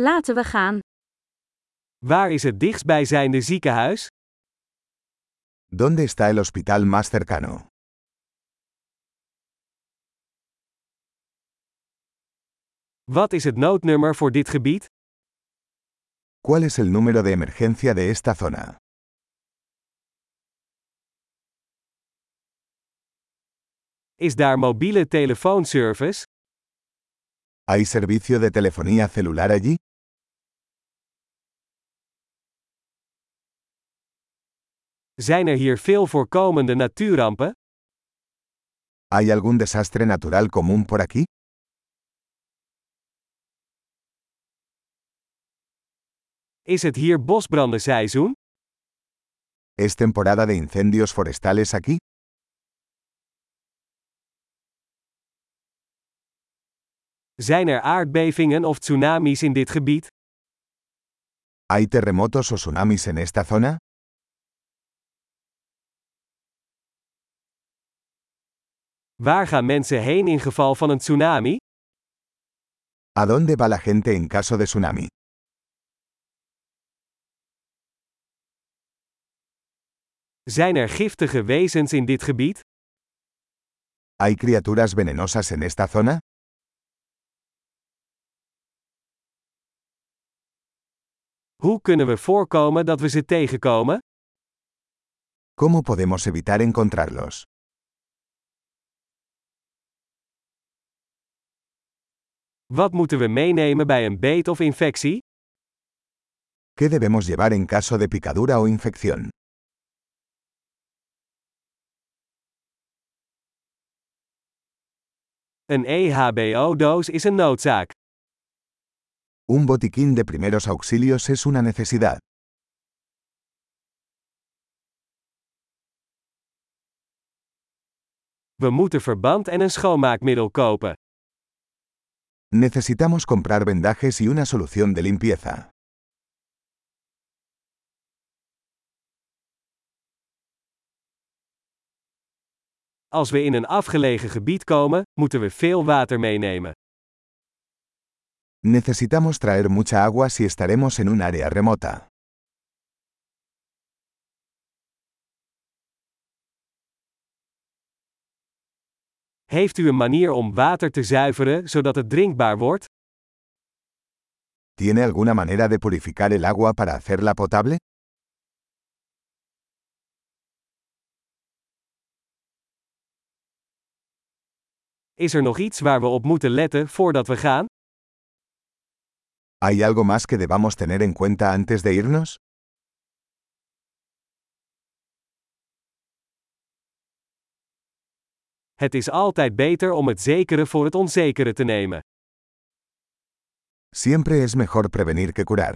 Laten we gaan. Waar is het dichtstbijzijnde ziekenhuis? ¿Dónde está el hospital más cercano? Wat is het noodnummer voor dit gebied? ¿Cuál es el número de emergencia de esta zona? Is daar mobiele telefoonservice? ¿Hay servicio de telefonía celular allí? Zijn er hier veel voorkomende natuurrampen? ¿Hay algún desastre natural común por aquí? Is het hier bosbrandenseizoen? ¿Es temporada de incendios forestales aquí? Zijn er aardbevingen of tsunamis in dit gebied? ¿Hay terremotos o tsunamis en esta zona? Waar gaan mensen heen in geval van een tsunami? ¿A dónde va la gente en caso de tsunami? Zijn er giftige wezens in dit gebied? ¿Hay criaturas venenosas en esta zona? Hoe kunnen we voorkomen dat we ze tegenkomen? ¿Cómo podemos evitar encontrarlos? Wat moeten we meenemen bij een beet of infectie? ¿Qué debemos llevar en caso de picadura o infección? Een EHBO-doos is een noodzaak. Un botiquín de primeros auxilios es una necesidad. We moeten verband en een schoonmaakmiddel kopen. Necesitamos comprar vendajes y una solución de limpieza. Als we in een afgelegen gebied komen, moeten we veel water meenemen. Necesitamos traer mucha agua si estaremos en un área remota. Heeft u een manier om water te zuiveren zodat het drinkbaar wordt? ¿Tiene alguna manera de purificar el agua para hacerla potable? Is er nog iets waar we op moeten letten voordat we gaan? ¿Hay algo más que debamos tener en cuenta antes de irnos? Het is altijd beter om het zekere voor het onzekere te nemen. Siempre es mejor prevenir que curar.